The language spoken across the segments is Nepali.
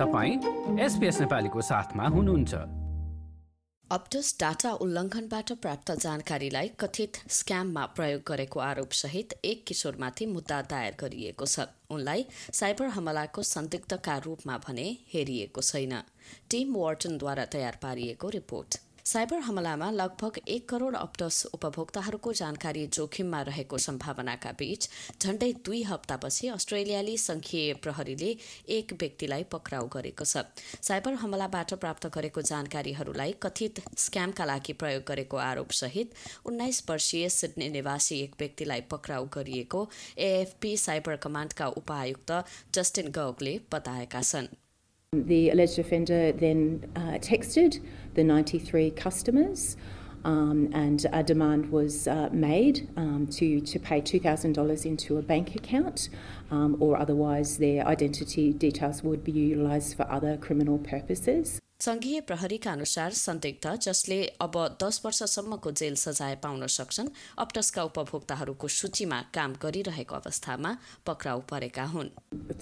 तपाईँ एसपिएस नेपालीको साथमा हुनुहुन्छ। अप्टस डाटा उल्लङ्घनबाट प्राप्त जानकारीलाई कथित स्क्याममा प्रयोग गरेको आरोपसहित एक किशोरमाथि मुद्दा दायर गरिएको छ। उनलाई साइबर हमलाको संदिग्धका रूपमा भने हेरिएको छैन। टिम वार्टनद्वारा तयार पारिएको रिपोर्ट। साइबर हमलामा लगभग एक करोड अप्टस उपभोक्ताहरूको जानकारी जोखिममा रहेको सम्भावनाका बीच झण्डै दुई हप्तापछि अस्ट्रेलियाली संघीय प्रहरीले एक व्यक्तिलाई पक्राउ गरेको छ। साइबर हमलाबाट प्राप्त गरेको जानकारीहरूलाई कथित स्क्यामका लागि प्रयोग गरेको आरोपसहित उन्नाइस वर्षीय सिडनी निवासी एक व्यक्तिलाई पक्राउ गरिएको एएफपी साइबर कमाण्डका उपायुक्त जस्टिन गौगले बताएका छन्। The alleged offender then uh, texted the 93 customers. Um, and a demand was uh, made um, to, to pay $2,000 into a bank account, um, or otherwise their identity details would be utilised for other criminal purposes. संघीय प्रहरीका अनुसार संदिग्ध जसले अब दस वर्षसम्मको जेल सजाय पाउन सक्छन् अप्टसका उपभोक्ताहरूको सूचीमा काम गरिरहेको अवस्थामा पक्राउ परेका हुन्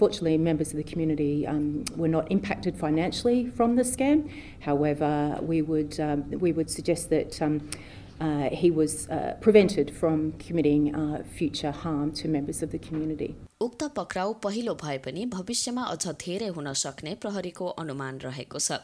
Fortunately, members of the community um, were not impacted financially from the scam. However, we would, um, we would suggest that um, uh, he was uh, prevented from committing uh, future harm to members of the community. उक्त पक्राउ पहिलो भए पनि भविष्यमा अझ धेरै हुन सक्ने प्रहरीको अनुमान रहेको छ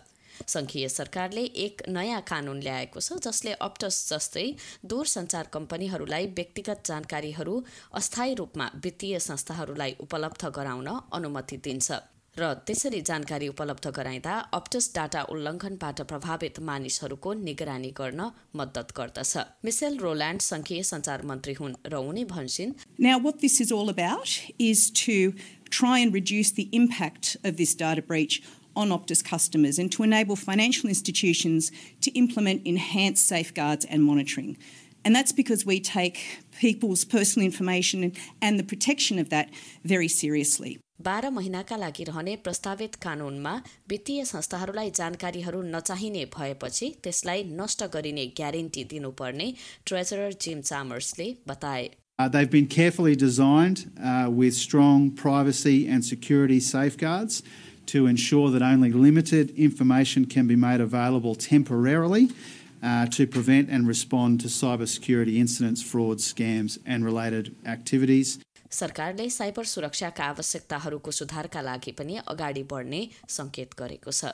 संघीय सरकारले एक नयाँ कानून ल्याएको छ जसले अप्टस जस्तै दूरसञ्चार कम्पनीहरूलाई व्यक्तिगत जानकारीहरू अस्थायी रूपमा वित्तीय संस्थाहरूलाई उपलब्ध गराउन अनुमति दिन्छ। र त्यसरी जानकारी उपलब्ध गराइँदा अप्टस डाटा उल्लङ्घनबाट प्रभावित मानिसहरूको निगरानी गर्न मद्दत गर्दछ। मिसेल रोल्यान्ड संघीय सञ्चार मन्त्री हुन् र उनी भन्छन् Now what this is all about is to try and reduce the impact of this data breach on Optus customers and to enable financial institutions to implement enhanced safeguards and monitoring. And that's because we take people's personal information and the protection of that very seriously. बाह्र महिनाका लागि रहने प्रस्तावित कानूनमा वित्तीय संस्थाहरूलाई जानकारीहरू नचाहिने भएपछि त्यसलाई नष्ट गरिने ग्यारेन्टी दिनुपर्ने ट्रेजरर जिम चामर्सले बताए Uh, they've been carefully designed uh, with strong privacy and security safeguards to ensure that only limited information can be made available temporarily uh, to prevent and respond to cybersecurity incidents, frauds, scams, and related activities. सरकारले साइबर सुरक्षाका आवश्यकताहरूको सुधारका लागि पनि अगाडि बढ्ने सङ्केत गरेको छ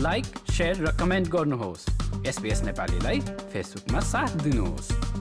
लाइक सेयर र कमेन्ट गर्नुहोस् एसपिएस नेपालीलाई फेसबुकमा साथ दिनुहोस्